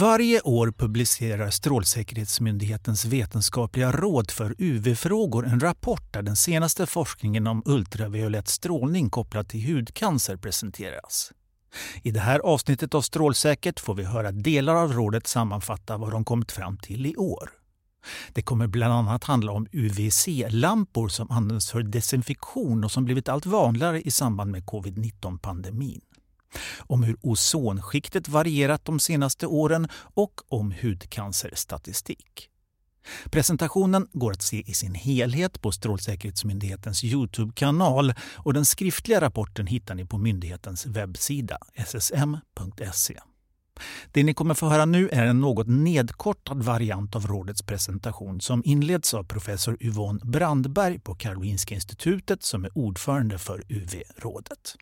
Varje år publicerar Strålsäkerhetsmyndighetens vetenskapliga råd för UV-frågor en rapport där den senaste forskningen om ultraviolett strålning kopplat till hudcancer presenteras. I det här avsnittet av Strålsäkert får vi höra delar av rådet sammanfatta vad de kommit fram till i år. Det kommer bland annat handla om UVC-lampor som används för desinfektion och som blivit allt vanligare i samband med covid-19-pandemin om hur ozonskiktet varierat de senaste åren och om hudcancerstatistik. Presentationen går att se i sin helhet på Strålsäkerhetsmyndighetens Youtube-kanal och den skriftliga rapporten hittar ni på myndighetens webbsida ssm.se. Det ni kommer få höra nu är en något nedkortad variant av rådets presentation som inleds av professor Yvonne Brandberg på Karolinska institutet som är ordförande för UV-rådet.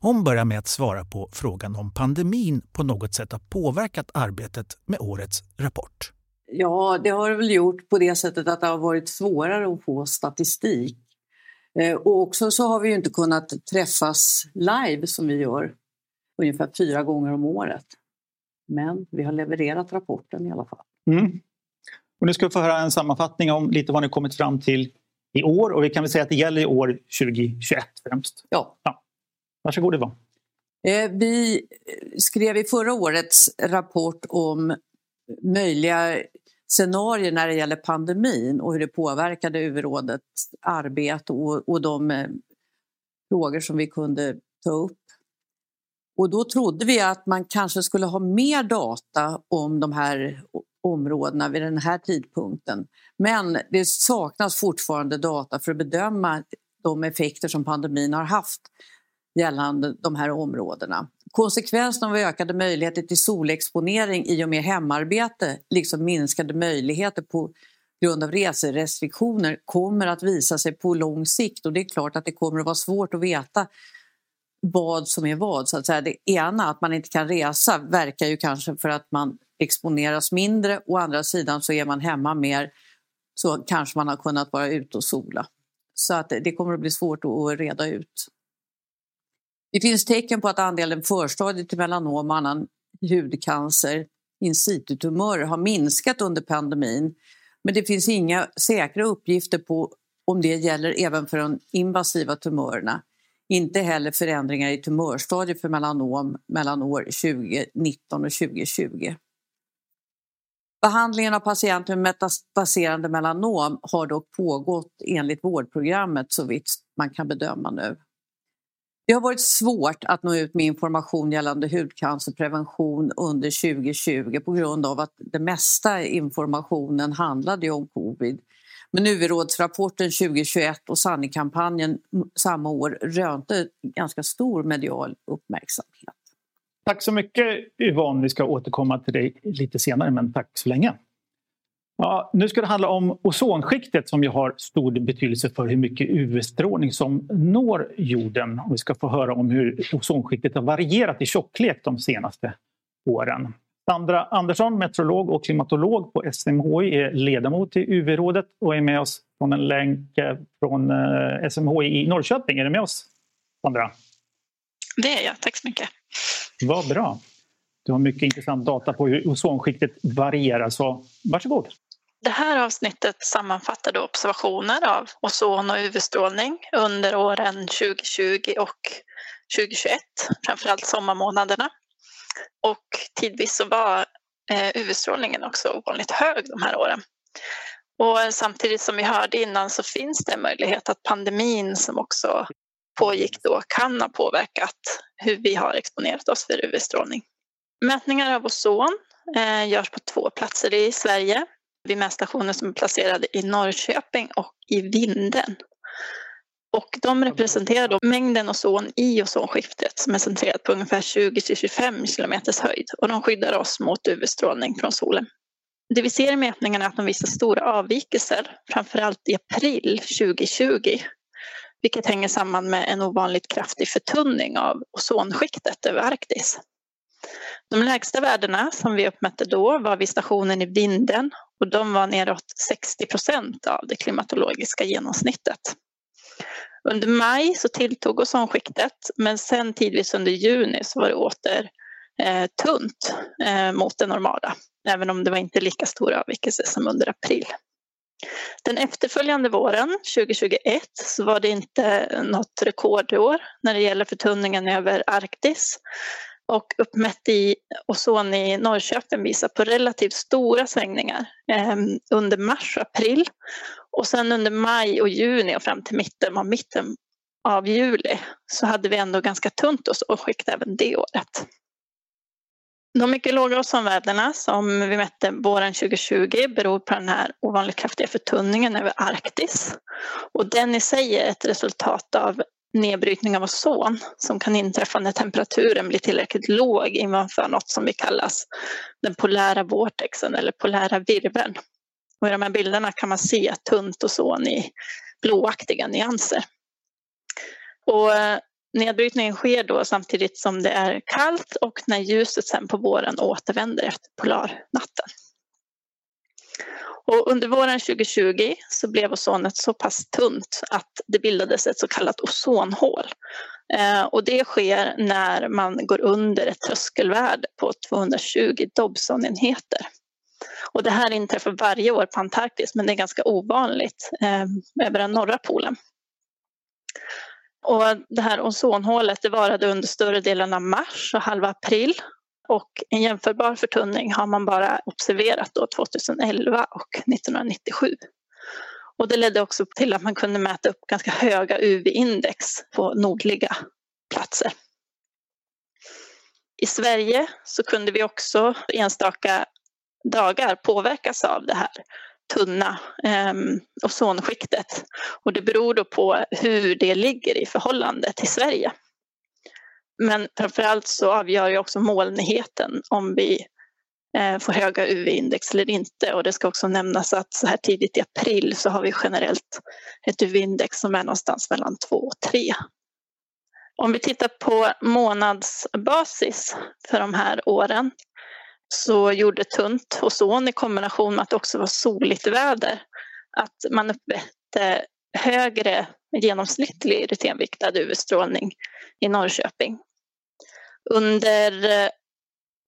Hon börjar med att svara på frågan om pandemin på något sätt har påverkat arbetet med årets rapport. Ja, det har det väl gjort på det sättet att det har varit svårare att få statistik. Eh, och också så har vi ju inte kunnat träffas live som vi gör ungefär fyra gånger om året. Men vi har levererat rapporten i alla fall. Mm. Och nu ska vi få höra en sammanfattning om lite vad ni kommit fram till i år och vi kan väl säga att det gäller i år 2021 främst. Ja. ja. Varsågod Yvonne. Eh, vi skrev i förra årets rapport om möjliga scenarier när det gäller pandemin och hur det påverkade UV-rådets arbete och, och de eh, frågor som vi kunde ta upp och då trodde vi att man kanske skulle ha mer data om de här områdena vid den här tidpunkten. Men det saknas fortfarande data för att bedöma de effekter som pandemin har haft gällande de här områdena. Konsekvensen av ökade möjligheter till solexponering i och med hemarbete liksom minskade möjligheter på grund av reserestriktioner kommer att visa sig på lång sikt och det är klart att det kommer att vara svårt att veta vad som är vad. Så att säga. Det ena, att man inte kan resa, verkar ju kanske för att man exponeras mindre. Å andra sidan så är man hemma mer så kanske man har kunnat vara ute och sola. Så att det kommer att bli svårt att reda ut. Det finns tecken på att andelen förstadier till melanom och annan hudcancer, in situ-tumörer, har minskat under pandemin. Men det finns inga säkra uppgifter på om det gäller även för de invasiva tumörerna. Inte heller förändringar i tumörstadiet för melanom mellan år 2019 och 2020. Behandlingen av patienter med metastaserande melanom har dock pågått enligt vårdprogrammet så vitt man kan bedöma nu. Det har varit svårt att nå ut med information gällande hudcancerprevention under 2020 på grund av att det mesta informationen handlade om covid men UV-rådsrapporten 2021 och sanningskampanjen samma år rönte ganska stor medial uppmärksamhet. Tack så mycket Yvonne. Vi ska återkomma till dig lite senare, men tack så länge. Ja, nu ska det handla om ozonskiktet som ju har stor betydelse för hur mycket UV-strålning som når jorden. Och vi ska få höra om hur ozonskiktet har varierat i tjocklek de senaste åren. Sandra Andersson, meteorolog och klimatolog på SMHI, är ledamot i UV-rådet och är med oss från en länk eh, från eh, SMHI i Norrköping. Är du med oss, Sandra? Det är jag, tack så mycket. Vad bra. Du har mycket intressant data på hur ozonskiktet varierar, så varsågod. Det här avsnittet sammanfattar observationer av ozon och UV-strålning under åren 2020 och 2021, framförallt sommarmånaderna. Och tidvis så var eh, UV-strålningen också ovanligt hög de här åren. Och samtidigt som vi hörde innan så finns det möjlighet att pandemin som också pågick då kan ha påverkat hur vi har exponerat oss för UV-strålning. Mätningar av ozon eh, görs på två platser i Sverige vid mätstationer som är placerade i Norrköping och i Vinden. Och de representerar då mängden ozon i ozonskiftet som är centrerat på ungefär 20-25 kilometers höjd och de skyddar oss mot UV-strålning från solen. Det vi ser i mätningarna är att de visar stora avvikelser, framförallt i april 2020, vilket hänger samman med en ovanligt kraftig förtunning av ozonskiktet över Arktis. De lägsta värdena som vi uppmätte då var vid stationen i Vinden och de var neråt 60 procent av det klimatologiska genomsnittet. Under maj så tilltog ozonskiktet men sen tidvis under juni så var det åter eh, tunt eh, mot det normala, även om det var inte lika stor avvikelse som under april. Den efterföljande våren 2021 så var det inte något rekordår när det gäller förtunningen över Arktis. Och uppmätt i ozon i Norrköping visar på relativt stora svängningar eh, under mars och april. Och sen under maj och juni och fram till mitten av, mitten av juli så hade vi ändå ganska tunt ozonskikt även det året. De mycket låga ozonvärdena som vi mätte våren 2020 beror på den här ovanligt kraftiga förtunningen över Arktis. Och den i sig är ett resultat av nedbrytning av ozon som kan inträffa när temperaturen blir tillräckligt låg inför något som vi kallas den polära vortexen eller polära virveln. Och I de här bilderna kan man se tunt ozon i blåaktiga nyanser. Och eh, Nedbrytningen sker då samtidigt som det är kallt och när ljuset sen på våren återvänder efter polarnatten. Och under våren 2020 så blev ozonet så pass tunt att det bildades ett så kallat ozonhål. Eh, och det sker när man går under ett tröskelvärde på 220 Dobsonenheter. Och det här inträffar varje år på Antarktis men det är ganska ovanligt eh, över den norra polen. Och det här ozonhålet det varade under större delen av mars och halva april. Och en jämförbar förtunning har man bara observerat då 2011 och 1997. Och det ledde också till att man kunde mäta upp ganska höga UV-index på nordliga platser. I Sverige så kunde vi också enstaka dagar påverkas av det här tunna eh, ozonskiktet. Och det beror då på hur det ligger i förhållande till Sverige. Men framförallt så avgör ju också molnigheten om vi eh, får höga UV-index eller inte. Och det ska också nämnas att så här tidigt i april så har vi generellt ett UV-index som är någonstans mellan 2 och 3. Om vi tittar på månadsbasis för de här åren så gjorde tunt ozon i kombination med att det också var soligt väder att man uppmätte högre genomsnittlig rutinviktad UV-strålning i Norrköping. Under eh,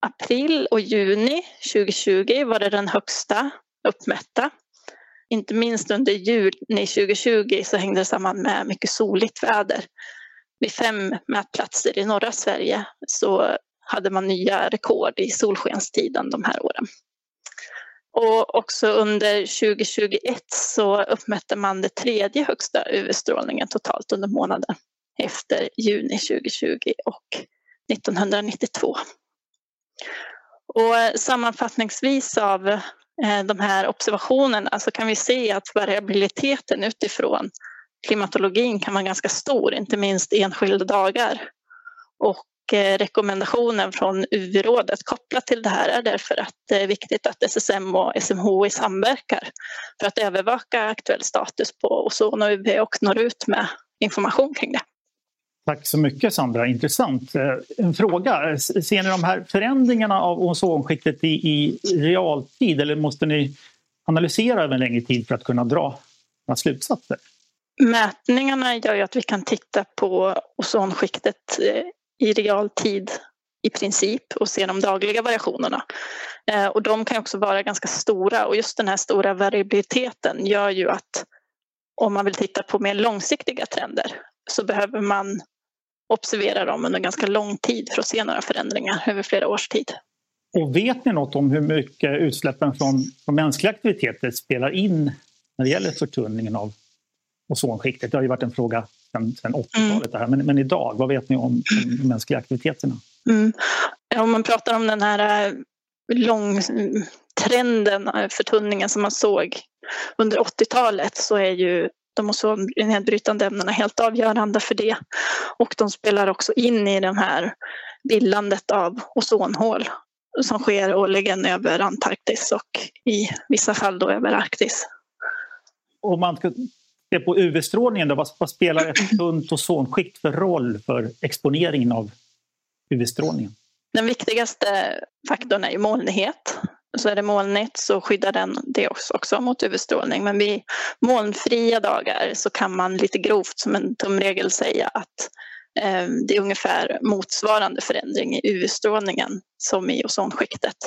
april och juni 2020 var det den högsta uppmätta. Inte minst under juni 2020 så hängde det samman med mycket soligt väder. Vid fem mätplatser i norra Sverige så hade man nya rekord i solskenstiden de här åren. Och också under 2021 så uppmätte man det tredje högsta UV-strålningen totalt under månaden efter juni 2020 och 1992. Och sammanfattningsvis av eh, de här observationerna så kan vi se att variabiliteten utifrån klimatologin kan vara ganska stor, inte minst enskilda dagar. Och eh, rekommendationen från UV-rådet kopplat till det här är därför att det är viktigt att SSM och SMHI samverkar för att övervaka aktuell status på ozon och UV och når ut med information kring det. Tack så mycket Sandra, intressant. Eh, en fråga, ser ni de här förändringarna av ozonskiktet i, i realtid eller måste ni analysera över en längre tid för att kunna dra några slutsatser? Mätningarna gör ju att vi kan titta på ozonskiktet eh, i realtid i princip och se de dagliga variationerna. Eh, och de kan också vara ganska stora och just den här stora variabiliteten gör ju att om man vill titta på mer långsiktiga trender så behöver man observera dem under ganska lång tid för att se några förändringar över flera års tid. Och vet ni något om hur mycket utsläppen från, från mänskliga aktiviteter spelar in när det gäller förtunningen av ozonskiktet? Det har ju varit en fråga sedan, sedan 80-talet. Mm. Men, men idag, vad vet ni om de mänskliga aktiviteterna? Mm. Om man pratar om den här eh, långtrenden, eh, förtunningen som man såg under 80-talet så är ju de ozonnedbrytande ämnena helt avgörande för det. Och de spelar också in i det här bildandet av ozonhål som sker årligen över Antarktis och i vissa fall då över Arktis. Om man se på UV-strålningen, då, vad spelar ett tunt ozonskikt för roll för exponeringen av UV-strålningen? Den viktigaste faktorn är ju molnighet. Så är det molnigt så skyddar den det också, mot UV-strålning. Men vid molnfria dagar så kan man lite grovt som en tumregel säga att eh, det är ungefär motsvarande förändring i UV-strålningen som i ozonskiktet.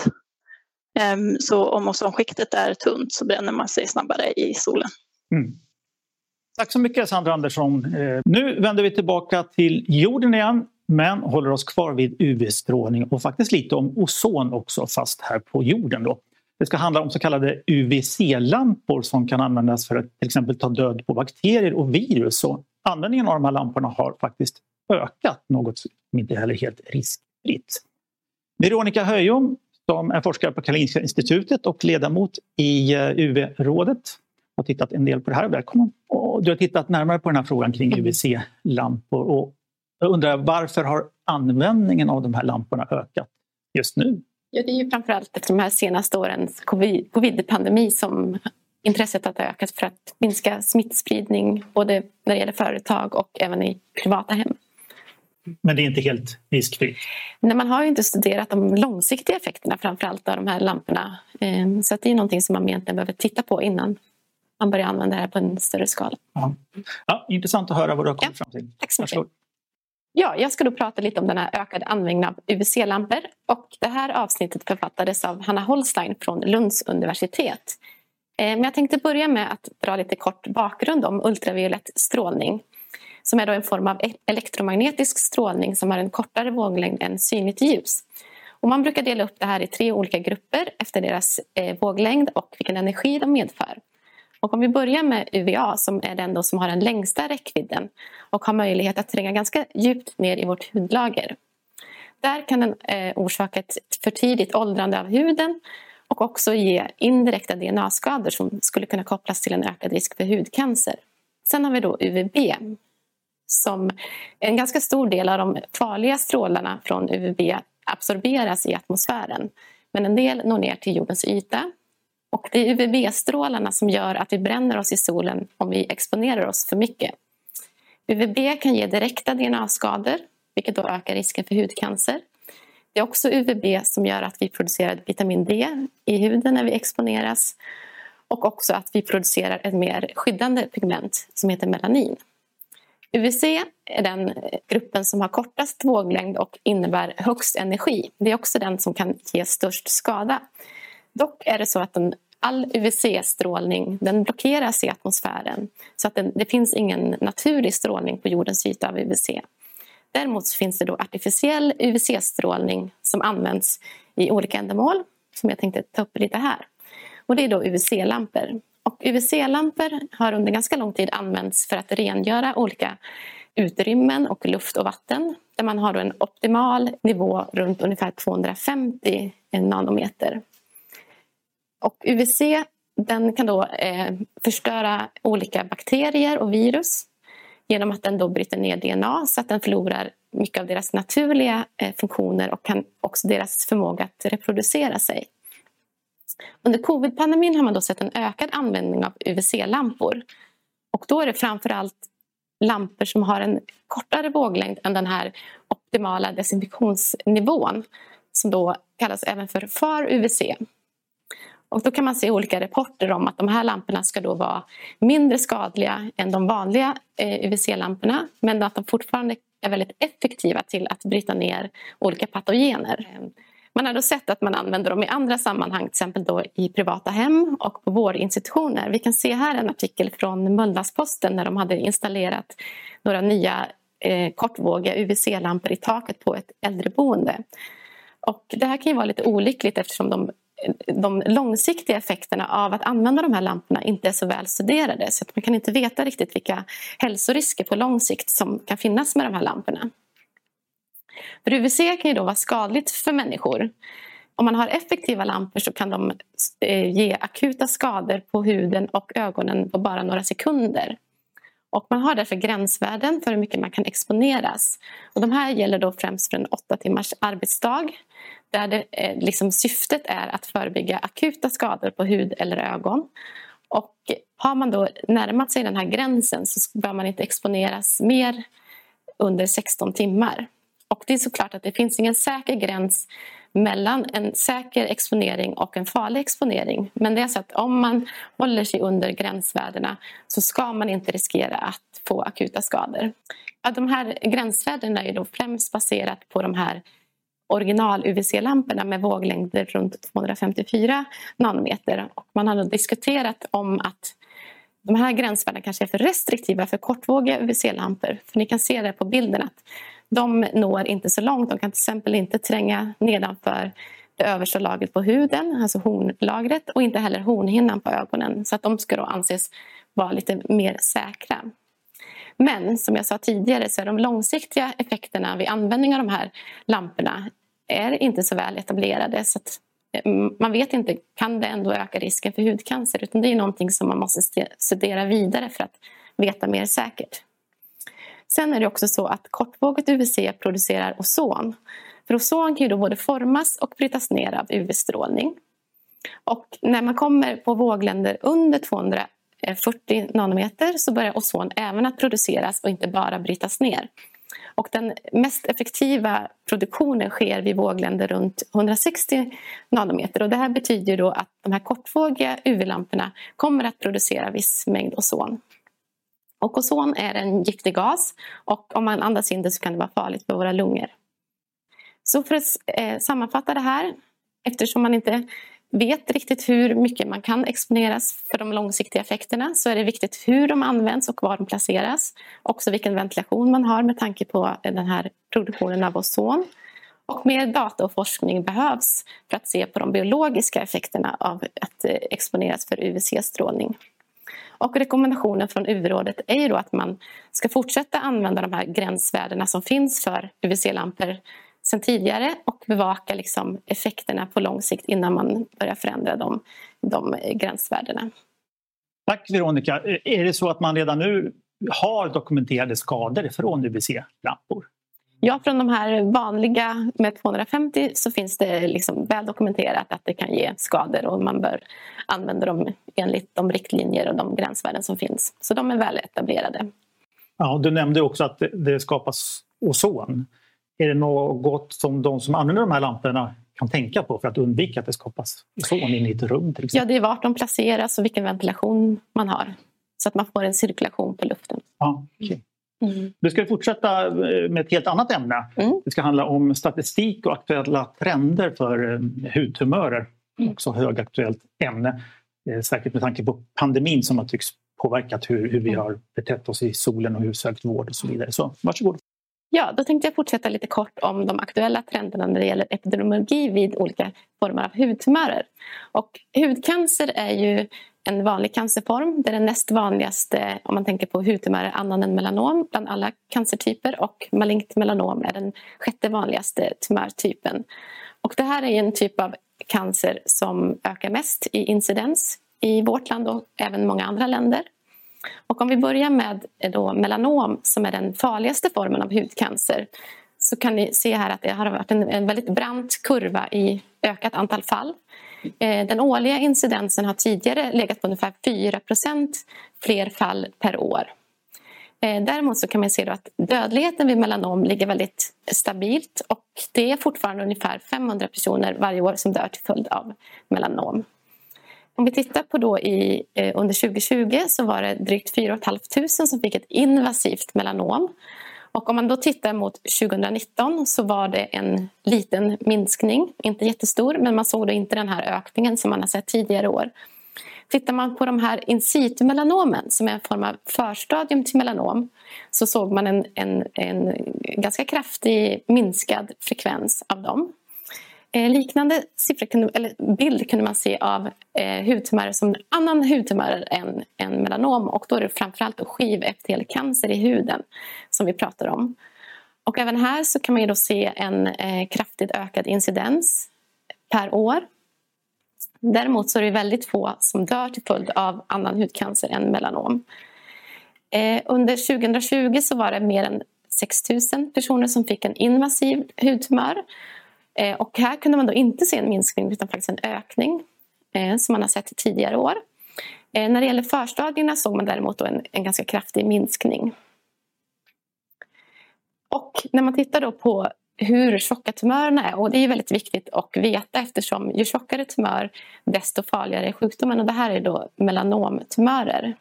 Eh, så om ozonskiktet är tunt så bränner man sig snabbare i solen. Mm. Tack så mycket Sandra Andersson. Eh, nu vänder vi tillbaka till jorden igen men håller oss kvar vid UV-strålning och faktiskt lite om ozon också fast här på jorden. Då. Det ska handla om så kallade UVC-lampor som kan användas för att till exempel ta död på bakterier och virus. Och användningen av de här lamporna har faktiskt ökat, något som inte heller är helt riskfritt. Veronica Höjom som är forskare på Karolinska institutet och ledamot i eh, UV-rådet har tittat en del på det här. Välkommen! Och du har tittat närmare på den här frågan kring. UVC-lampor. Och jag undrar varför har användningen av de här lamporna ökat just nu? Ja, det är ju framförallt efter de här senaste årens covid-pandemi som intresset har ökat för att minska smittspridning både när det gäller företag och även i privata hem. Men det är inte helt riskfritt? Nej, man har ju inte studerat de långsiktiga effekterna framförallt av de här lamporna. Ehm, så det är någonting som man egentligen behöver titta på innan man börjar använda det här på en större skala. Ja. ja intressant att höra vad du har kommit ja, fram till. Tack så mycket. Ja, jag ska då prata lite om den här ökade användningen av UVC-lampor. Och det här avsnittet författades av Hanna Holstein från Lunds universitet. Eh, men jag tänkte börja med att dra lite kort bakgrund om ultraviolett strålning som är då en form av e- elektromagnetisk strålning som har en kortare våglängd än synligt ljus. Och man brukar dela upp det här i tre olika grupper efter deras eh, våglängd och vilken energi de medför. Och om vi börjar med UVA som är den som har den längsta räckvidden och har möjlighet att tränga ganska djupt ner i vårt hudlager. Där kan den eh, orsaka ett för tidigt åldrande av huden och också ge indirekta DNA-skador som skulle kunna kopplas till en ökad risk för hudcancer. Sen har vi då UVB som en ganska stor del av de farliga strålarna från UVB absorberas i atmosfären. Men en del når ner till jordens yta. Och det är UVB-strålarna som gör att vi bränner oss i solen om vi exponerar oss för mycket. UVB kan ge direkta DNA-skador, vilket då ökar risken för hudcancer. Det är också UVB som gör att vi producerar vitamin D i huden när vi exponeras och också att vi producerar ett mer skyddande pigment som heter melanin. UVC är den gruppen som har kortast våglängd och innebär högst energi. Det är också den som kan ge störst skada. Dock är det så att den, all UVC-strålning den blockeras i atmosfären så att den, det finns ingen naturlig strålning på jordens yta av UVC. Däremot finns det då artificiell UVC-strålning som används i olika ändamål som jag tänkte ta upp lite här. Och det är då UVC-lampor. Och UVC-lampor har under ganska lång tid använts för att rengöra olika utrymmen och luft och vatten där man har en optimal nivå runt ungefär 250 nanometer. Och UVC den kan då eh, förstöra olika bakterier och virus genom att den då bryter ner DNA så att den förlorar mycket av deras naturliga eh, funktioner och kan också deras förmåga att reproducera sig. Under covid-pandemin har man då sett en ökad användning av UVC-lampor. Och då är det framför allt lampor som har en kortare våglängd än den här optimala desinfektionsnivån som då kallas även för FAR UVC. Och då kan man se olika rapporter om att de här lamporna ska då vara mindre skadliga än de vanliga eh, UVC-lamporna men att de fortfarande är väldigt effektiva till att bryta ner olika patogener. Man har då sett att man använder dem i andra sammanhang, till exempel då i privata hem och på vårdinstitutioner. Vi kan se här en artikel från Mölndalsposten när de hade installerat några nya eh, kortvågiga UVC-lampor i taket på ett äldreboende. Och det här kan ju vara lite olyckligt eftersom de, de långsiktiga effekterna av att använda de här lamporna inte är så väl studerade. Så att man kan inte veta riktigt vilka hälsorisker på lång sikt som kan finnas med de här lamporna. För UVC kan ju då vara skadligt för människor. Om man har effektiva lampor så kan de eh, ge akuta skador på huden och ögonen på bara några sekunder. Och man har därför gränsvärden för hur mycket man kan exponeras. Och de här gäller då främst för en åtta timmars arbetsdag där det, eh, liksom, syftet är att förebygga akuta skador på hud eller ögon. Och har man då närmat sig den här gränsen så bör man inte exponeras mer under 16 timmar. Och det är såklart att det finns ingen säker gräns mellan en säker exponering och en farlig exponering. Men det är så att om man håller sig under gränsvärdena så ska man inte riskera att få akuta skador. Ja, de här gränsvärdena är då främst baserat på de här original-UVC-lamporna med våglängder runt 254 nanometer. Och man har diskuterat om att de här gränsvärdena kanske är för restriktiva för kortvågiga UVC-lampor. För ni kan se det på bilden att de når inte så långt. De kan till exempel inte tränga nedanför det översta lagret på huden, alltså hornlagret och inte heller hornhinnan på ögonen. Så att de ska då anses vara lite mer säkra. Men som jag sa tidigare så är de långsiktiga effekterna vid användning av de här lamporna är inte så väl etablerade. Så att eh, man vet inte, kan det ändå öka risken för hudcancer? Utan det är någonting som man måste studera vidare för att veta mer säkert. Sen är det också så att kortvågigt UVC producerar ozon. För ozon kan ju då både formas och brytas ner av UV-strålning. Och när man kommer på vågländer under 240 nanometer så börjar ozon även att produceras och inte bara brytas ner. Och den mest effektiva produktionen sker vid vågländer runt 160 nanometer. Och det här betyder då att de här kortvågiga UV-lamporna kommer att producera viss mängd ozon. Och ozon är en giftig gas och om man andas in det så kan det vara farligt för våra lungor. Så för att eh, sammanfatta det här, eftersom man inte vet riktigt hur mycket man kan exponeras för de långsiktiga effekterna så är det viktigt hur de används och var de placeras. Också vilken ventilation man har med tanke på den här produktionen av ozon. Och mer data och forskning behövs för att se på de biologiska effekterna av att eh, exponeras för UVC-strålning. Och rekommendationen från UV-rådet är ju då att man ska fortsätta använda de här gränsvärdena som finns för UVC-lampor sen tidigare och bevaka liksom effekterna på lång sikt innan man börjar förändra de, de gränsvärdena. Tack Veronica. Är det så att man redan nu har dokumenterade skador från UVC-lampor? Ja, från de här vanliga med 250 så finns det liksom väl dokumenterat att det kan ge skador och man bör använda dem enligt de riktlinjer och de gränsvärden som finns. Så de är väl etablerade. Ja, du nämnde också att det skapas ozon. Är det något som de som använder de här lamporna kan tänka på för att undvika att det skapas ozon inne i ett rum? Till Ja, det är vart de placeras och vilken ventilation man har. Så att man får en cirkulation på luften. Ja, okay. Mm. Vi ska fortsätta eh, med ett helt annat ämne. Mm. Det ska handla om statistik och aktuella trender för eh, hudtumörer. Mm. Också högaktuellt ämne. Eh, särskilt med tanke på pandemin som har tycks påverkat hur, hur vi mm. har betett oss i solen och hur sökt vård och så vidare. Så varsågod. Ja, då tänkte jag fortsätta lite kort om de aktuella trenderna när det gäller epidemiologi vid olika former av hudtumörer. Och hudcancer är ju en vanlig cancerform. Det är den näst vanligaste om man tänker på hudtumörer annan än melanom bland alla cancertyper och malignt melanom är den sjätte vanligaste tumörtypen. Och det här är en typ av cancer som ökar mest i incidens i vårt land och även många andra länder. Och om vi börjar med eh, då melanom som är den farligaste formen av hudcancer så kan ni se här att det har varit en, en väldigt brant kurva i ökat antal fall. Eh, den årliga incidensen har tidigare legat på ungefär 4% fler fall per år. Eh, däremot så kan man se att dödligheten vid melanom ligger väldigt stabilt och det är fortfarande ungefär 500 personer varje år som dör till följd av melanom. Om vi tittar på då i, eh, under 2020 så var det drygt 4 500 som fick ett invasivt melanom. Och om man då tittar mot 2019 så var det en liten minskning, inte jättestor, men man såg då inte den här ökningen som man har sett tidigare år. Tittar man på de här in situ-melanomen som är en form av förstadium till melanom så såg man en, en, en ganska kraftig minskad frekvens av dem. Eh, liknande siffror eller bild kunde man se av eh, hudtumörer som annan hudtumör än, än melanom och då är det framförallt skivepitelcancer i huden som vi pratar om. Och även här så kan man ju då se en eh, kraftigt ökad incidens per år. Däremot så är det väldigt få som dör till följd av annan hudcancer än melanom. Eh, under 2020 så var det mer än 6 000 personer som fick en invasiv hudtumör Eh, och här kunde man då inte se en minskning utan faktiskt en ökning eh, som man har sett tidigare år. Eh, när det gäller förstadierna såg man däremot en, en ganska kraftig minskning. Och när man tittar då på hur tjocka tumörerna är. Och det är väldigt viktigt att veta eftersom ju tjockare tumör desto farligare är sjukdomen. Och det här är då melanomtumörer.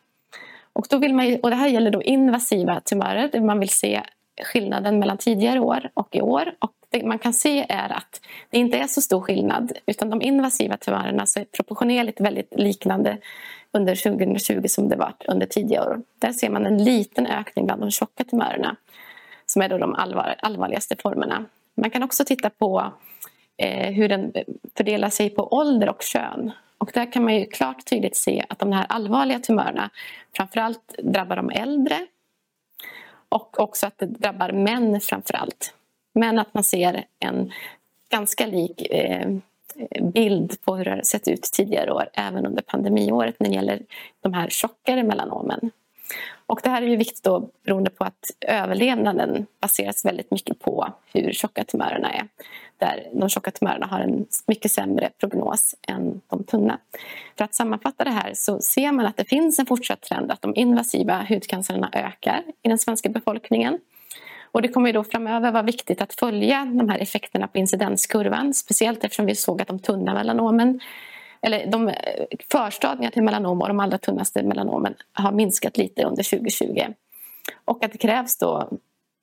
Och, då vill man, och det här gäller då invasiva tumörer där man vill se skillnaden mellan tidigare år och i år. Och det man kan se är att det inte är så stor skillnad utan de invasiva tumörerna är proportionerligt väldigt liknande under 2020 som det varit under tidigare år. Där ser man en liten ökning bland de tjocka tumörerna som är då de allvar, allvarligaste formerna. Man kan också titta på eh, hur den fördelar sig på ålder och kön. Och där kan man ju klart tydligt se att de här allvarliga tumörerna framförallt drabbar de äldre och också att det drabbar män framförallt. Men att man ser en ganska lik eh, bild på hur det har sett ut tidigare år, även under pandemiåret när det gäller de här tjockare melanomen. Och det här är ju viktigt då, beroende på att överlevnaden baseras väldigt mycket på hur tjocka tumörerna är. Där de tjocka tumörerna har en mycket sämre prognos än de tunna. För att sammanfatta det här så ser man att det finns en fortsatt trend att de invasiva hudcancerna ökar i den svenska befolkningen. Och det kommer ju då framöver vara viktigt att följa de här effekterna på incidenskurvan. Speciellt eftersom vi såg att de tunna melanomen eller de eh, förstadierna till melanom och de allra tunnaste melanomen har minskat lite under 2020. Och att det krävs då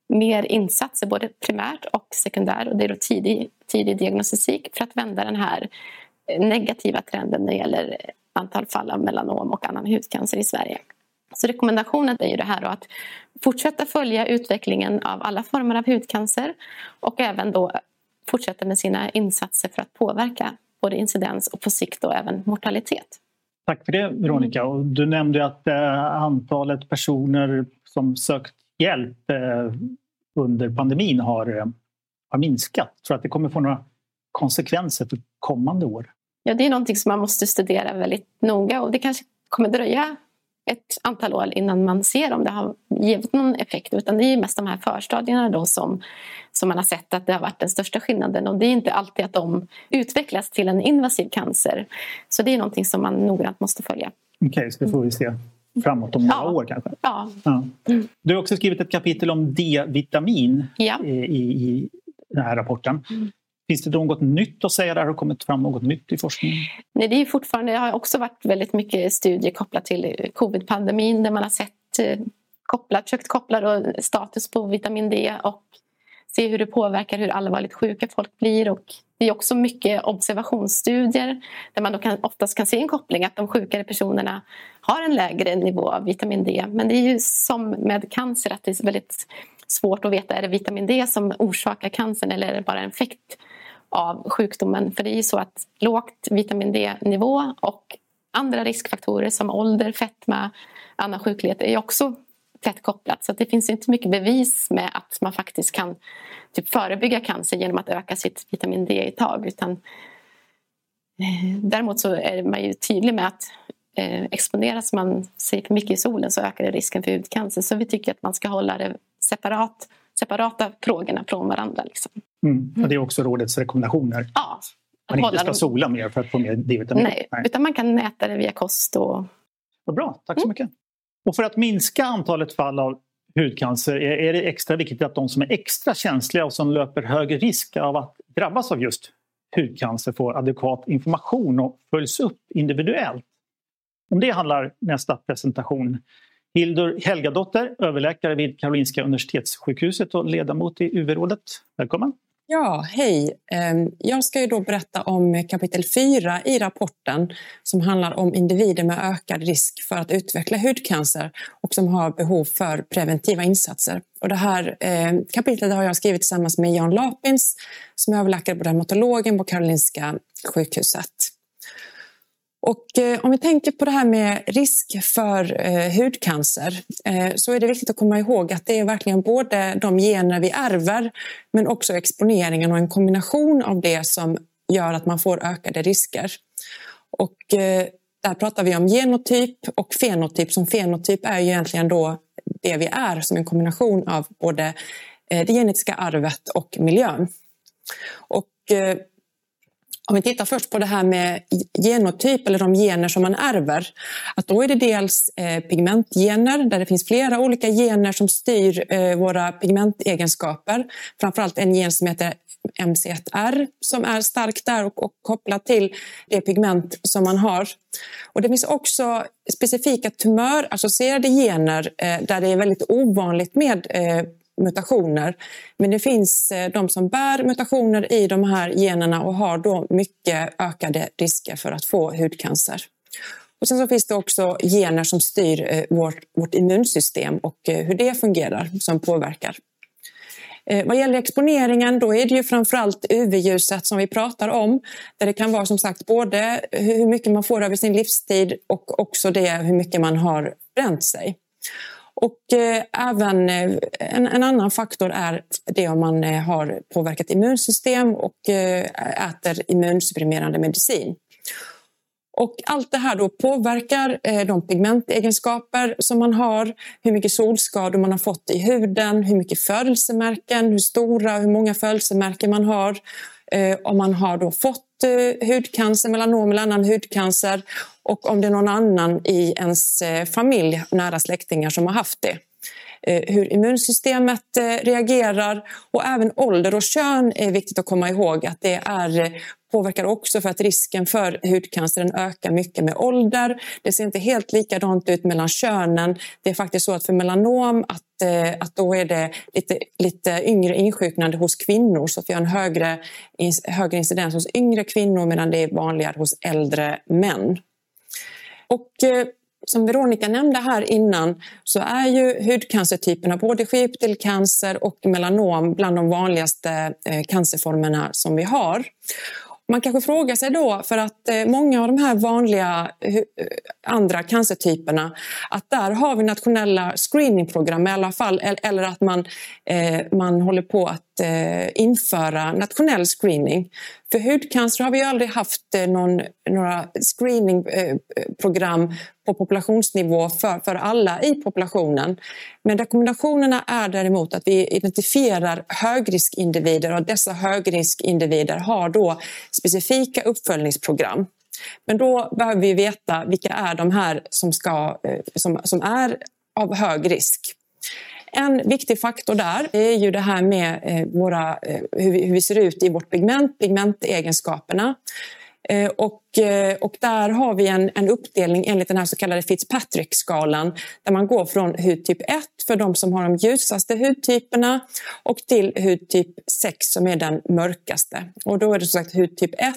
mer insatser, både primärt och sekundär och det är då tidig, tidig diagnostik för att vända den här eh, negativa trenden när det gäller eh, antal fall av melanom och annan hudcancer i Sverige. Så rekommendationen är ju det här att fortsätta följa utvecklingen av alla former av hudcancer och även då fortsätta med sina insatser för att påverka både incidens och på sikt då även mortalitet. Tack för det Veronica. Och du nämnde att eh, antalet personer som sökt hjälp eh, under pandemin har, eh, har minskat. Tror att det kommer få några konsekvenser för kommande år? Ja, det är någonting som man måste studera väldigt noga och det kanske kommer dröja ett antal år innan man ser om det har givit någon effekt. Utan det är mest de här förstadierna då som, som man har sett att det har varit den största skillnaden. Och det är inte alltid att de utvecklas till en invasiv cancer. Så det är någonting som man noggrant måste följa. Okej, okay, så det får vi se framåt om några ja. år kanske? Ja. ja. Du har också skrivit ett kapitel om D-vitamin ja. i, i, den här rapporten. Mm. Finns det något nytt att säga där? Har kommit fram något nytt i forskningen? Nej, det är fortfarande, det har också varit väldigt mycket studier kopplat till covid-pandemin där man har sett eh, kopplat, försökt koppla då status på vitamin D och se hur det påverkar hur allvarligt sjuka folk blir. Och det är också mycket observationsstudier där man då kan, oftast kan se en koppling att de sjukare personerna har en lägre nivå av vitamin D. Men det är ju som med cancer att det är väldigt svårt att veta är det vitamin D som orsakar cancern eller är det bara en effekt av sjukdomen. För det är ju så att lågt vitamin D-nivå och andra riskfaktorer som ålder, fetma, annan sjuklighet är också tätt kopplat. Så det finns inte mycket bevis med att man faktiskt kan typ förebygga cancer genom att öka sitt vitamin D-uttag. Utan, eh, däremot så är man ju tydlig med att eh, exponeras man sig för mycket i solen så ökar det risken för hudcancer. Så vi tycker att man ska hålla det separat, separata frågorna från varandra. Liksom. Mm. Och det är också rådets rekommendationer? Ja. Man inte ska sola mer för att få mer D-vitamin? Nej, Nej, utan man kan äta det via kost. Och... Vad bra, tack så mm. mycket. Och för att minska antalet fall av hudcancer är det extra viktigt att de som är extra känsliga och som löper högre risk av att drabbas av just hudcancer får adekvat information och följs upp individuellt. Om det handlar nästa presentation. Hildur Helgadotter, överläkare vid Karolinska Universitetssjukhuset och ledamot i UV-rådet. Välkommen! Ja, hej. Ehm, jag ska ju då berätta om kapitel 4 i rapporten som handlar om individer med ökad risk för att utveckla hudcancer och som har behov för preventiva insatser. Och det här ehm, kapitlet har jag skrivit tillsammans med Jan Lapins som är överläkare på dermatologen på Karolinska sjukhuset. Och eh, om vi tänker på det här med risk för eh, hudcancer eh, så är det viktigt att komma ihåg att det är verkligen både de gener vi ärver men också exponeringen och en kombination av det som gör att man får ökade risker. Och eh, där pratar vi om genotyp och fenotyp. Som fenotyp är ju egentligen då det vi är som en kombination av både eh, det genetiska arvet och miljön. Och eh, om vi tittar först på det här med genotyp eller de gener som man ärver. Att då är det dels eh, pigmentgener där det finns flera olika gener som styr eh, våra pigmentegenskaper. Framförallt en gen som heter MC1R som är stark där och, och kopplat till det pigment som man har. Och det finns också specifika tumörassocierade gener eh, där det är väldigt ovanligt med eh, mutationer. Men det finns eh, de som bär mutationer i de här generna och har då mycket ökade risker för att få hudcancer. Och sen så finns det också gener som styr eh, vårt, vårt immunsystem och eh, hur det fungerar som påverkar. Vad gäller exponeringen då är det ju framförallt UV-ljuset som vi pratar om. Där det kan vara som sagt både hur mycket man får över sin livstid och också det hur mycket man har bränt sig. Och eh, även eh, en, en, annan faktor är det om man eh, har påverkat immunsystem och eh, äter immunsupprimerande medicin. Och allt det här då påverkar eh, de pigmentegenskaper som man har, hur mycket solskador man har fått i huden, hur mycket födelsemärken, hur stora, hur många födelsemärken man har, eh, om man har då fått eh, hudcancer, melanom eller annan hudcancer och om det är någon annan i ens eh, familj, nära släktingar som har haft det. Eh, hur immunsystemet eh, reagerar och även ålder och kön är viktigt att komma ihåg att det är påverkar också för att risken för hudcancer ökar mycket med ålder. Det ser inte helt likadant ut mellan könen. Det är faktiskt så att för melanom att, att då är det lite, lite yngre insjuknande hos kvinnor så att vi har en högre, högre incidens hos yngre kvinnor medan det är vanligare hos äldre män. Och eh, som Veronica nämnde här innan så är ju hudcancertyperna både sköldkörtelcancer och melanom bland de vanligaste eh, cancerformerna som vi har. Man kanske frågar sig då, för att eh, många av de här vanliga andra cancertyperna, att där har vi nationella screeningprogram i alla fall, eller att man, man håller på att Eh, införa nationell screening. För hudcancer har vi aldrig haft eh, någon, några screeningprogram eh, på populationsnivå för, för alla i populationen. Men rekommendationerna är däremot att vi identifierar högriskindivider och dessa högriskindivider har då specifika uppföljningsprogram. Men då behöver vi veta vilka är de här som, ska, eh, som, som är av hög risk. En viktig faktor där är ju det här med eh, våra, eh, hur, vi, hur vi ser ut i vårt pigment, pigmentegenskaperna. Eh, och, och där har vi en, en uppdelning enligt den här så kallade Fitzpatrick-skalan där man går från hudtyp 1 för de som har de ljusaste hudtyperna och till hudtyp 6 som är den mörkaste. Och då är det som sagt hudtyp 1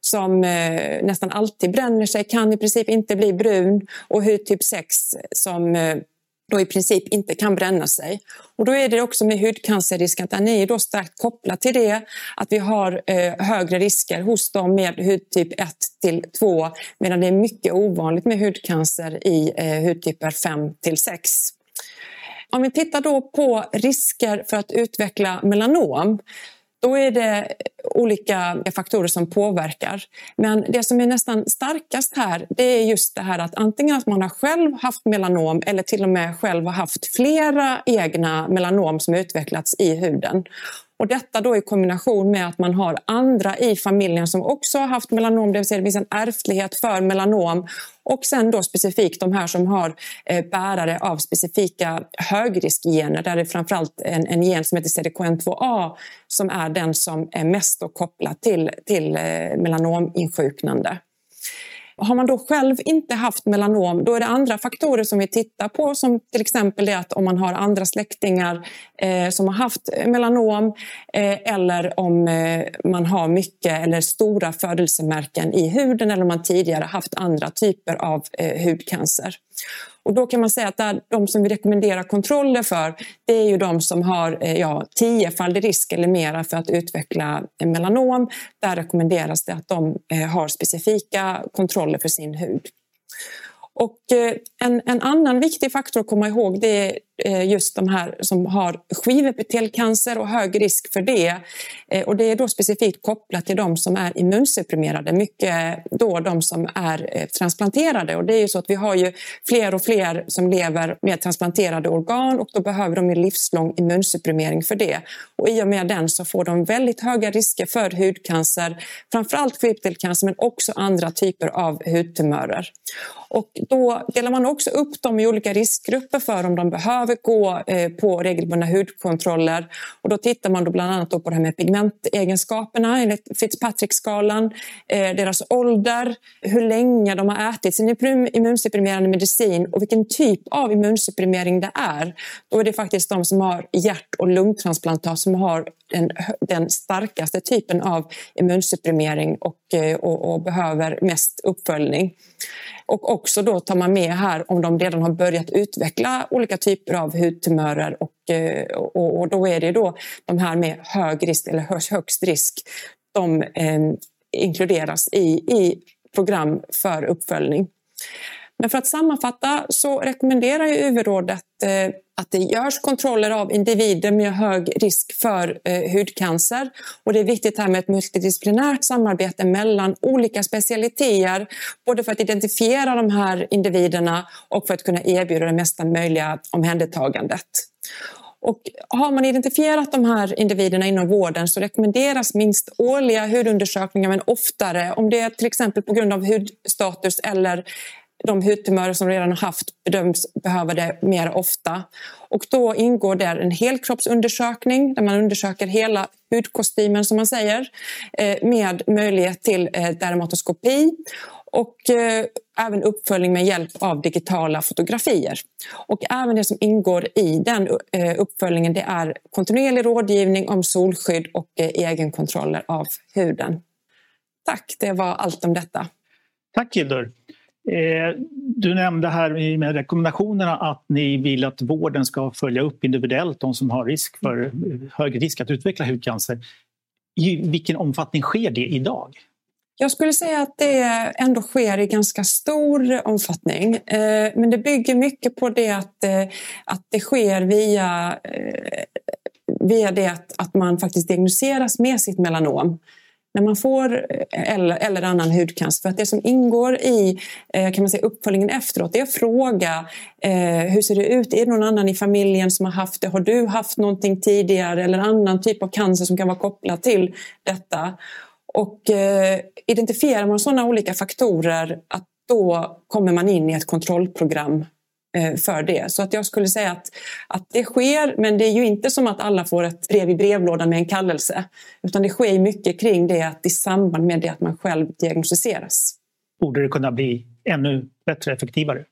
som eh, nästan alltid bränner sig, kan i princip inte bli brun och hudtyp 6 som eh, då i princip inte kan bränna sig. Och då är det också med hudcancerrisk att den är då starkt kopplad till det att vi har eh, högre risker hos dem med hudtyp 1 till 2 medan det är mycket ovanligt med hudcancer i eh, hudtyper 5 till 6. Om vi tittar då på risker för att utveckla melanom då är det olika faktorer som påverkar. Men det som är nästan starkast här det är just det här att antingen att man har själv haft melanom eller till och med själv har haft flera egna melanom som utvecklats i huden. Och detta då i kombination med att man har andra i familjen som också har haft melanom, det vill säga det finns en ärftlighet för melanom. Och sen då specifikt de här som har eh, bärare av specifika högriskgener där det är framförallt en, en gen som heter CDKN2A som är den som är mest kopplad till, till eh, melanoninsjuknande. Har man då själv inte haft melanom då är det andra faktorer som vi tittar på som till exempel det att om man har andra släktingar eh, som har haft eh, melanom eh, eller om eh, man har mycket eller stora födelsemärken i huden eller om man tidigare haft andra typer av eh, hudcancer. Och då kan man säga att de som vi rekommenderar kontroller för det är ju de som har eh, ja, tiofaldig risk eller mera för att utveckla melanom. Där rekommenderas det att de eh, har specifika kontroller för sin hud. Och eh, en, en, annan viktig faktor att komma ihåg det är Eh, just de här som har skivepitelcancer och hög risk för det. Eh, och det är då specifikt kopplat till de som är immunsupprimerade, mycket då de som är eh, transplanterade. Och det är ju så att vi har ju fler och fler som lever med transplanterade organ och då behöver de en livslång immunsupprimering för det. Och i och med den så får de väldigt höga risker för hudcancer, framförallt skivepitelcancer men också andra typer av hudtumörer. Och då delar man också upp dem i olika riskgrupper för om de behöver gå eh, på regelbundna hudkontroller. Och då tittar man då bland annat på det här med pigmentegenskaperna enligt Fitzpatrick-skalan, eh, deras ålder, hur länge de har ätit sin immunsupprimerande medicin och vilken typ av immunsupprimering det är. Då är det faktiskt de som har hjärt och lungtransplantat som har den, den starkaste typen av immunsupprimering och, eh, och, och behöver mest uppföljning. Och också då tar man med här om de redan har börjat utveckla olika typer av hudtumörer och, eh, och, och då är det då de här med hög risk eller högst risk. De eh, inkluderas i, i program för uppföljning. Men för att sammanfatta så rekommenderar ju UV-rådet eh, att det görs kontroller av individer med hög risk för eh, hudcancer. Och det är viktigt här med ett multidisciplinärt samarbete mellan olika specialiteter både för att identifiera de här individerna och för att kunna erbjuda det mesta möjliga omhändertagandet. Och har man identifierat de här individerna inom vården så rekommenderas minst årliga hudundersökningar men oftare om det är till exempel på grund av hudstatus eller de hudtumörer som redan har haft bedöms behöva det mer ofta. Och då ingår där en helkroppsundersökning där man undersöker hela hudkostymen som man säger eh, med möjlighet till eh, dermatoskopi och eh, även uppföljning med hjälp av digitala fotografier. Och även det som ingår i den uppföljningen det är kontinuerlig rådgivning om solskydd och egenkontroller av huden. Tack, det var allt om detta. Tack Hildur. Eh, du nämnde här med rekommendationerna att ni vill att vården ska följa upp individuellt de som har risk för, hög risk att utveckla hudcancer. I vilken omfattning sker det idag? Jag skulle säga att det ändå sker i ganska stor omfattning. Eh, men det bygger mycket på det att, eh, att det sker via, via det att, att man faktiskt diagnostiseras med sitt melanom när man får eh, eller, eller annan hudcancer. För att det som ingår i eh, kan man säga, uppföljningen efteråt är att fråga eh, hur ser det ut? Är det någon annan i familjen som har haft det? Har du haft någonting tidigare eller annan typ av cancer som kan vara kopplad till detta? Och eh, identifierar man sådana olika faktorer att då kommer man in i ett kontrollprogram för det. Så att jag skulle säga att, att det sker, men det är ju inte som att alla får ett brev i brevlådan med en kallelse. Utan det sker mycket kring det att i samband med det att man själv diagnostiseras. Borde det kunna bli ännu bättre, effektivare?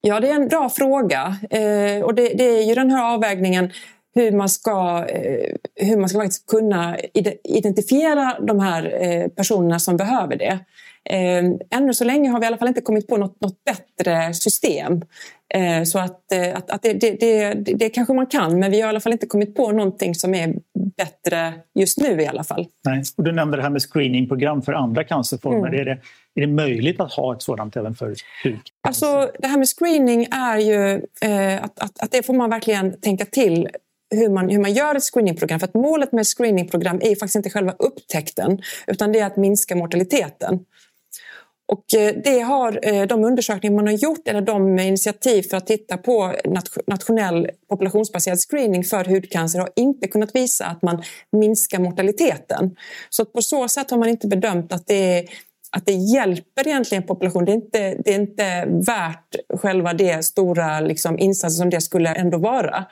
Ja, det är en bra fråga. Eh, och det, det, är ju den här avvägningen hur man ska, eh, hur man ska faktiskt kunna identifiera de här eh, personerna som behöver det. Eh, ännu så länge har vi i alla fall inte kommit på något, något bättre system. Eh, så att, eh, att, att det, det, det, det, kanske man kan, men vi har i alla fall inte kommit på någonting som är bättre just nu i alla fall. Nej. Och du nämnde det här med screeningprogram för andra cancerformer. Mm. Är, det, är det möjligt att ha ett sådant även för hud? Alltså, det här med screening är ju eh, att, att, att det får man verkligen tänka till hur man, hur man gör ett screeningprogram. För att målet med screeningprogram är faktiskt inte själva upptäckten utan det är att minska mortaliteten. Och eh, det har eh, de undersökningar man har gjort eller de initiativ för att titta på nationell populationsbaserad screening för hudcancer har inte kunnat visa att man minskar mortaliteten. Så på så sätt har man inte bedömt att det att det hjälper egentligen populationen. Det är inte, det är inte värt själva det stora liksom, insatsen som det skulle ändå vara.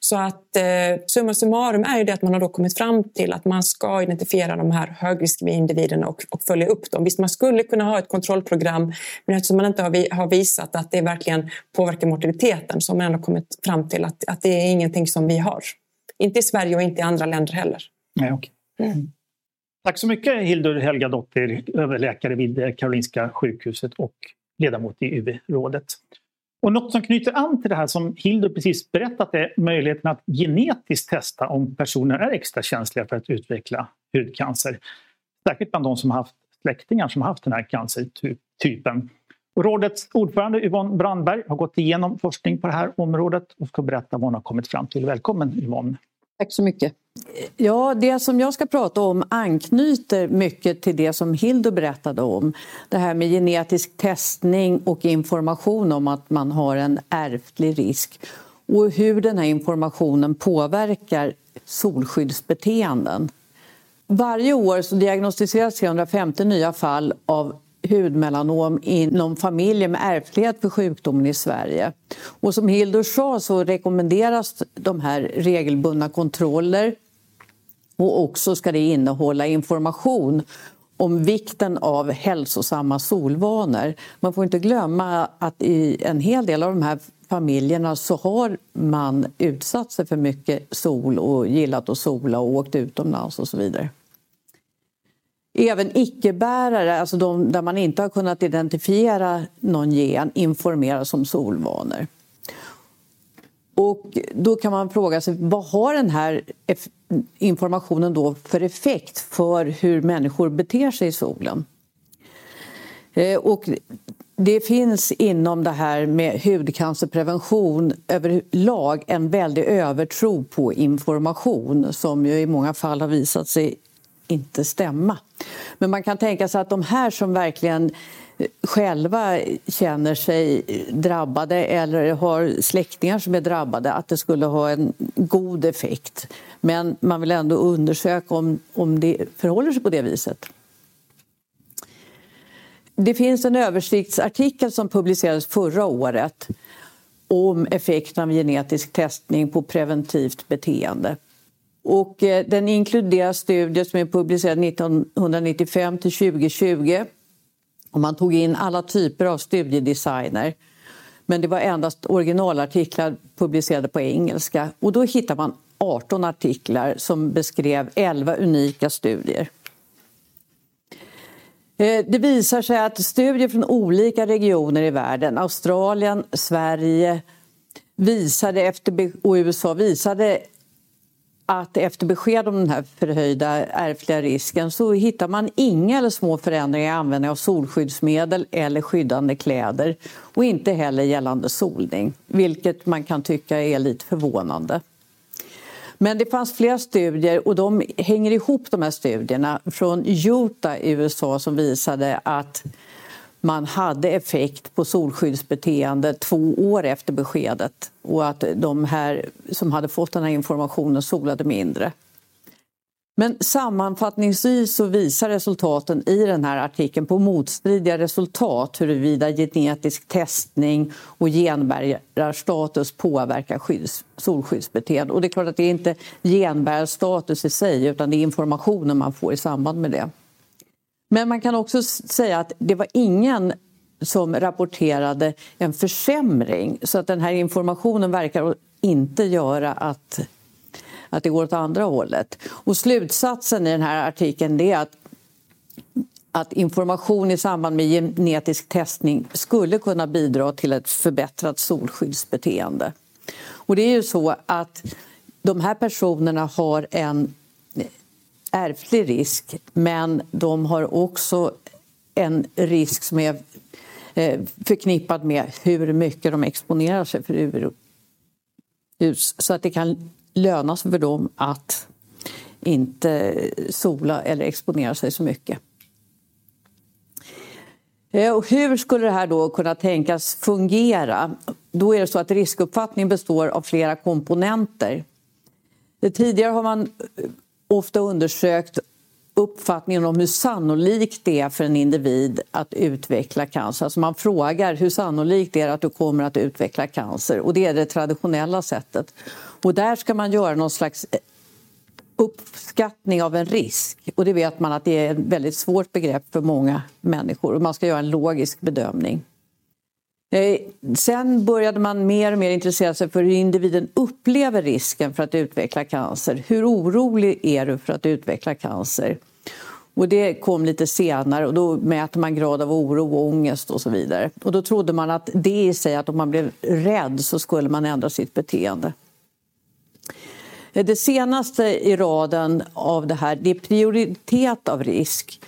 Så att eh, summa summarum är ju det att man har då kommit fram till att man ska identifiera de här högriskindividerna och, och följa upp dem. Visst, man skulle kunna ha ett kontrollprogram men eftersom man inte har, vi, har visat att det verkligen påverkar mortaliteten så har man ändå kommit fram till att, att det är ingenting som vi har. Inte i Sverige och inte i andra länder heller. Nej, okay. Mm. Tack så mycket Hildur Helgadottir, överläkare vid Karolinska sjukhuset och ledamot i UV-rådet. Och något som knyter an till det här som Hildur precis berättat är möjligheten att genetiskt testa om personer är extra känsliga för att utveckla hudcancer. Särskilt bland de som har haft släktingar som har haft den här cancertypen. Rådets ordförande Yvonne Brandberg har gått igenom forskning på det här området och ska berätta vad hon har kommit fram till. Välkommen Yvonne! Tack så mycket. Ja, det som jag ska prata om anknyter mycket till det som Hildur berättade om. Det här med genetisk testning och information om att man har en ärftlig risk och hur den här informationen påverkar solskyddsbeteenden. Varje år så diagnostiseras 350 nya fall av hudmelanom inom familjer med ärftlighet för sjukdomen i Sverige. Och som Hildur sa så rekommenderas de här regelbundna kontroller och också ska det innehålla information om vikten av hälsosamma solvanor. Man får inte glömma att i en hel del av de här familjerna så har man utsatt sig för mycket sol och gillat att sola och åkt utomlands och så vidare. Även icke-bärare, alltså de där man inte har kunnat identifiera någon gen, informeras om solvanor. Och då kan man fråga sig vad har den här informationen då för effekt för hur människor beter sig i solen? Eh, och det finns inom det här med hudcancerprevention överlag en väldig övertro på information som ju i många fall har visat sig inte stämma. Men man kan tänka sig att de här som verkligen själva känner sig drabbade eller har släktingar som är drabbade, att det skulle ha en god effekt. Men man vill ändå undersöka om, om det förhåller sig på det viset. Det finns en översiktsartikel som publicerades förra året om effekten av genetisk testning på preventivt beteende. Och eh, den inkluderar studier som är publicerade 1995 till 2020. Och man tog in alla typer av studiedesigner. Men det var endast originalartiklar publicerade på engelska. Och då hittar man 18 artiklar som beskrev 11 unika studier. Eh, det visar sig att studier från olika regioner i världen, Australien, Sverige visade efter, och USA visade att efter besked om den här förhöjda ärftliga risken så hittar man inga eller små förändringar i användning av solskyddsmedel eller skyddande kläder och inte heller gällande solning, vilket man kan tycka är lite förvånande. Men det fanns flera studier och de hänger ihop de här studierna från Utah i USA som visade att man hade effekt på solskyddsbeteende två år efter beskedet och att de här som hade fått den här informationen solade mindre. Men sammanfattningsvis så visar resultaten i den här artikeln på motstridiga resultat huruvida genetisk testning och genbärarstatus påverkar skydds, solskyddsbeteende. Och det är klart att det är inte genbärarstatus i sig utan det är informationen man får i samband med det. Men man kan också säga att det var ingen som rapporterade en försämring så att den här informationen verkar inte göra att, att det går åt andra hållet. Och slutsatsen i den här artikeln är att att information i samband med genetisk testning skulle kunna bidra till ett förbättrat solskyddsbeteende. Och det är ju så att de här personerna har en ärftlig risk men de har också en risk som är eh, förknippad med hur mycket de exponerar sig för UV-ljus. Så att det kan löna sig för dem att inte sola eller exponera sig så mycket. Eh, och hur skulle det här då kunna tänkas fungera? Då är det så att riskuppfattning består av flera komponenter. Tidigare har man ofta undersökt uppfattningen om hur sannolikt det är för en individ att utveckla cancer. Alltså man frågar hur sannolikt det är att du kommer att utveckla cancer och det är det traditionella sättet. Och där ska man göra någon slags eh, uppskattning av en risk och det vet man att det är ett väldigt svårt begrepp för många människor och man ska göra en logisk bedömning. Eh, sen började man mer och mer intressera sig för hur individen upplever risken för att utveckla cancer. Hur orolig är du för att utveckla cancer? Och det kom lite senare och då mäter man grad av oro och ångest och så vidare. Och då trodde man att det i sig, att om man blev rädd så skulle man ändra sitt beteende. Eh, det senaste i raden av det här det är prioritet av risk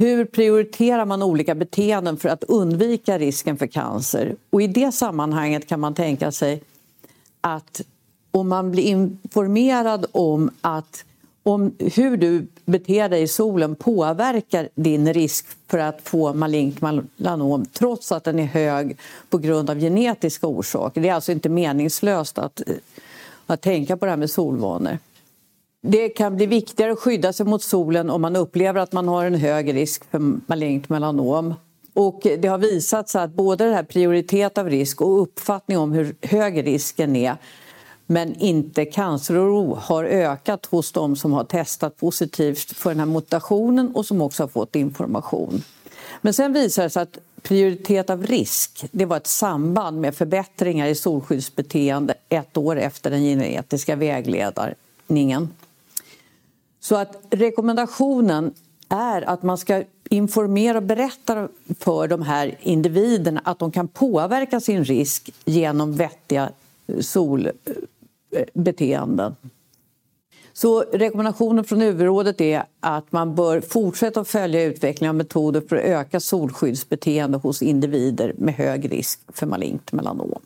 hur prioriterar man olika beteenden för att undvika risken för cancer? Och I det sammanhanget kan man tänka sig att om man blir informerad om att om hur du beter dig i solen påverkar din risk för att få malignt melanom trots att den är hög på grund av genetiska orsaker. Det är alltså inte meningslöst att, att tänka på det här med solvanor. Det kan bli viktigare att skydda sig mot solen om man upplever att man har en hög risk för malignt melanom. Och det har visat sig att både det här prioritet av risk och uppfattning om hur hög risken är men inte canceroro har ökat hos de som har testat positivt för den här mutationen och som också har fått information. Men sen visar det sig att prioritet av risk det var ett samband med förbättringar i solskyddsbeteende ett år efter den genetiska vägledningen. Så att rekommendationen är att man ska informera och berätta för de här individerna att de kan påverka sin risk genom vettiga solbeteenden. Så rekommendationen från UV-rådet är att man bör fortsätta att följa utvecklingen av metoder för att öka solskyddsbeteende hos individer med hög risk för malignt melanom.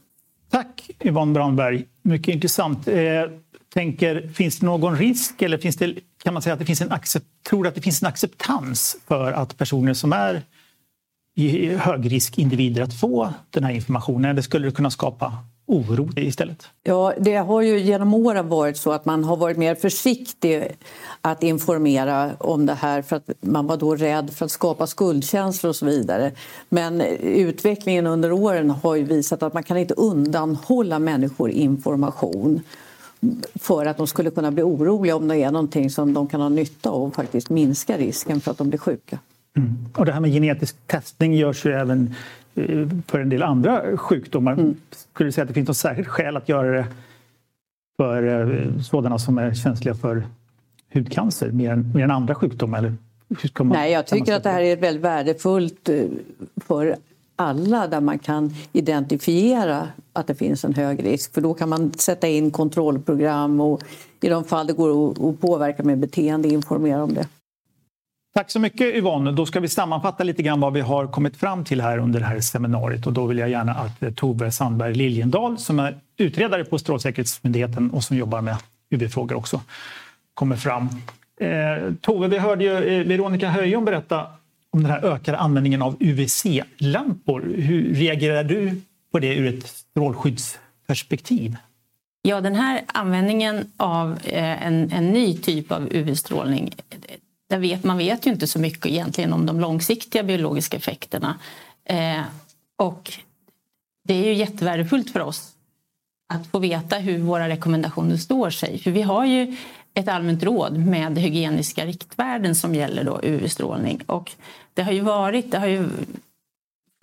Tack Yvonne Brandberg, mycket intressant. Eh, tänker, finns det någon risk eller finns det, kan man säga att det finns en accept, tror att det finns en acceptans för att personer som är högriskindivider att få den här informationen? Eller skulle det kunna skapa oro istället? Ja, det har ju genom åren varit så att man har varit mer försiktig att informera om det här för att man var då rädd för att skapa skuldkänslor och så vidare. Men utvecklingen under åren har ju visat att man kan inte undanhålla människor information för att de skulle kunna bli oroliga om det är någonting som de kan ha nytta av och faktiskt minska risken för att de blir sjuka. Mm. Och det här med genetisk testning görs ju även eh, för en del andra sjukdomar. Mm. Skulle du säga att det finns något särskilt skäl att göra det för eh, sådana som är känsliga för hudcancer mer än, mer än andra sjukdomar? Eller man, Nej, jag tycker att det här är väldigt värdefullt eh, för alla där man kan identifiera att det finns en hög risk. För då kan man sätta in kontrollprogram och i de fall det går att påverka med beteende informera om det. Tack så mycket Yvonne. Då ska vi sammanfatta lite grann vad vi har kommit fram till här under det här seminariet och då vill jag gärna att eh, Tove Sandberg Liljendal som är utredare på Strålsäkerhetsmyndigheten och som jobbar med UV-frågor också kommer fram. Eh, Tove, vi hörde ju eh, Veronica Höjom berätta om den här ökade användningen av UVC-lampor. Hur reagerar du på det ur ett strålskyddsperspektiv? Ja, den här användningen av eh, en, en ny typ av UV-strålning där vet, man vet ju inte så mycket egentligen om de långsiktiga biologiska effekterna. Eh, och det är ju jättevärdefullt för oss att få veta hur våra rekommendationer står sig. För vi har ju ett allmänt råd med hygieniska riktvärden som gäller då UV-strålning. Och det har ju varit, det har ju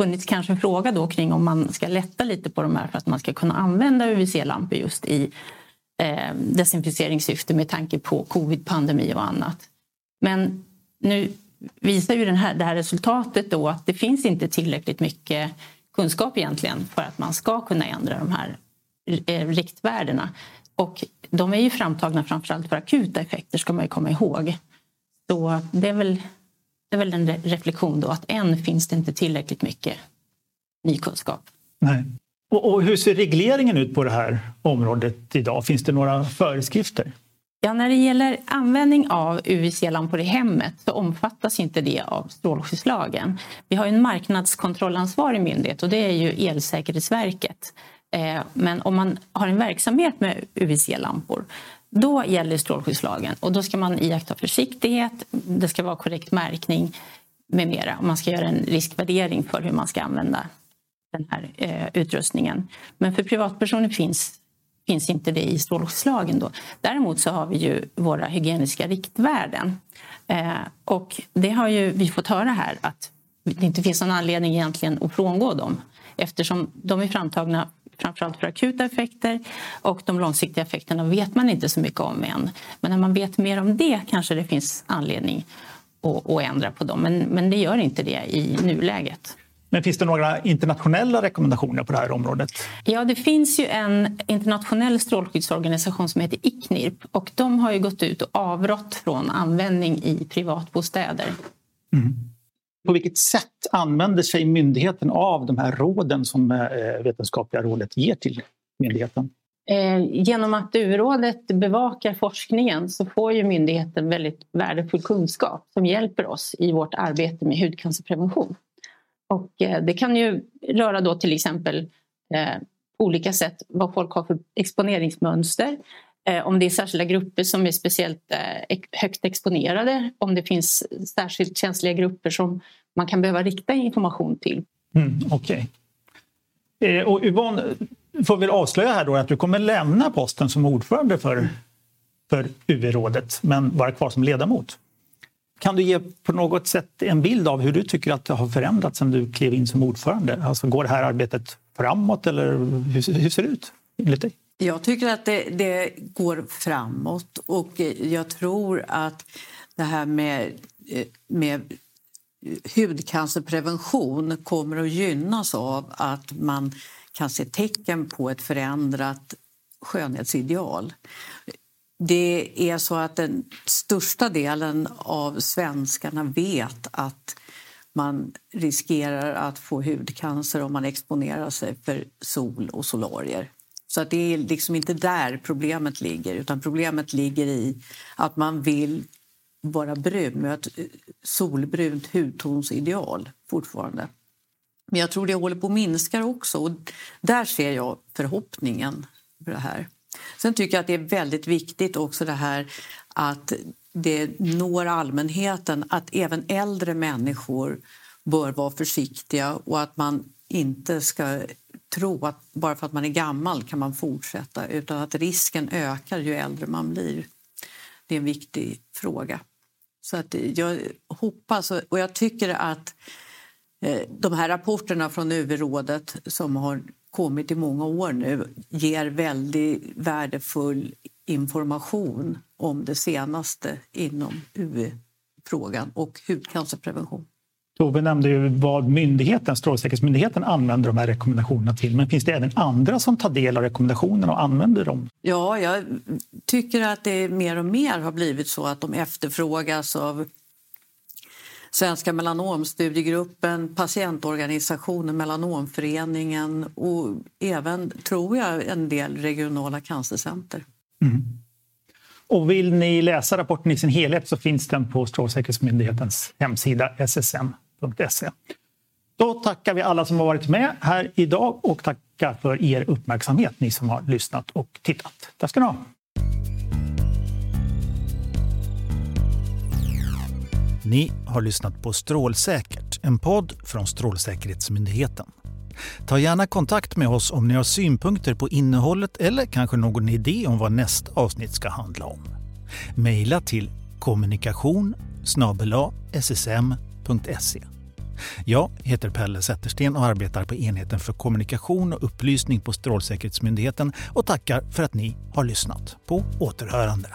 funnits kanske en fråga då kring om man ska lätta lite på de här för att man ska kunna använda UVC-lampor just i eh, desinficeringssyfte med tanke på covid-pandemi och annat. Men nu visar ju den här, det här resultatet då att det finns inte tillräckligt mycket kunskap egentligen för att man ska kunna ändra de här eh, riktvärdena. Och de är ju framtagna framförallt för akuta effekter ska man ju komma ihåg. Så det är väl, det är väl en reflektion då att än finns det inte tillräckligt mycket ny kunskap. Nej. Och, och hur ser regleringen ut på det här området idag? Finns det några föreskrifter? Ja, när det gäller användning av UVC-lampor i hemmet så omfattas inte det av strålskyddslagen. Vi har en marknadskontrollansvarig myndighet och det är ju Elsäkerhetsverket. Eh, men om man har en verksamhet med UVC-lampor då gäller strålskyddslagen och då ska man iaktta försiktighet, det ska vara korrekt märkning med mera. Och man ska göra en riskvärdering för hur man ska använda den här eh, utrustningen. Men för privatpersoner finns, finns inte det i strålskyddslagen. Då. Däremot så har vi ju våra hygieniska riktvärden. Eh, och det har ju vi fått höra här att det inte finns någon anledning egentligen att frångå dem eftersom de är framtagna framförallt för akuta effekter och de långsiktiga effekterna vet man inte så mycket om än. Men när man vet mer om det kanske det finns anledning att, att ändra på dem. Men, men det gör inte det i nuläget. Men finns det några internationella rekommendationer på det här området? Ja, det finns ju en internationell strålskyddsorganisation som heter ICNIRP och de har ju gått ut och avrått från användning i privatbostäder. Mm. På vilket sätt använder sig myndigheten av de här råden som eh, Vetenskapliga rådet ger till myndigheten? Eh, genom att UV-rådet bevakar forskningen så får ju myndigheten väldigt värdefull kunskap som hjälper oss i vårt arbete med hudcancerprevention. Och eh, det kan ju röra då till exempel olika sätt vad folk har för exponeringsmönster. Eh, om det är särskilda grupper som är speciellt eh, högt exponerade, om det finns särskilt känsliga grupper som man kan behöva rikta information till. Mm, Okej. Okay. Och Yvonne, får väl avslöja här då att du kommer lämna posten som ordförande för, för UV-rådet men vara kvar som ledamot. Kan du ge på något sätt en bild av hur du tycker att det har förändrats sen du klev in som ordförande? Alltså går det här arbetet framåt eller hur, hur ser det ut enligt dig? Jag tycker att det, det, går framåt och jag tror att det här med, eh, med hudcancerprevention kommer att gynnas av att man kan se tecken på ett förändrat skönhetsideal. Det är så att den största delen av svenskarna vet att man riskerar att få hudcancer om man exponerar sig för sol och solarier. Så att det är liksom inte där problemet ligger, utan problemet ligger i att man vill vara brun med ett eh, solbrunt hudtonsideal fortfarande. Men jag tror det håller på att minska också och där ser jag förhoppningen för det här. Sen tycker jag att det är väldigt viktigt också det här att det når allmänheten att även äldre människor bör vara försiktiga och att man inte ska tro att bara för att man är gammal kan man fortsätta utan att risken ökar ju äldre man blir. Det är en viktig fråga. Så att jag hoppas och jag tycker att eh, de här rapporterna från UV-rådet som har kommit i många år nu ger väldigt värdefull information om det senaste inom UV-frågan och hudcancerprevention. Tove nämnde ju vad myndigheten, Strålsäkerhetsmyndigheten använder de här rekommendationerna till. Men finns det även andra som tar del av rekommendationerna och använder dem? Ja, jag tycker att det mer och mer har blivit så att de efterfrågas av Svenska melanomstudiegruppen, patientorganisationen Melanomföreningen och även, tror jag, en del regionala cancercenter. Mm. Och vill ni läsa rapporten i sin helhet så finns den på Strålsäkerhetsmyndighetens hemsida ssm.se. Då tackar vi alla som har varit med här idag och tackar för er uppmärksamhet, ni som har lyssnat och tittat. Tack ska ni ha. Ni har lyssnat på Strålsäkert, en podd från Strålsäkerhetsmyndigheten. Ta gärna kontakt med oss om ni har synpunkter på innehållet eller kanske någon idé om vad nästa avsnitt ska handla om. Mejla till kommunikation ssm.se. Jag heter Pelle Zettersten och arbetar på enheten för kommunikation och upplysning på Strålsäkerhetsmyndigheten och tackar för att ni har lyssnat. På återhörande.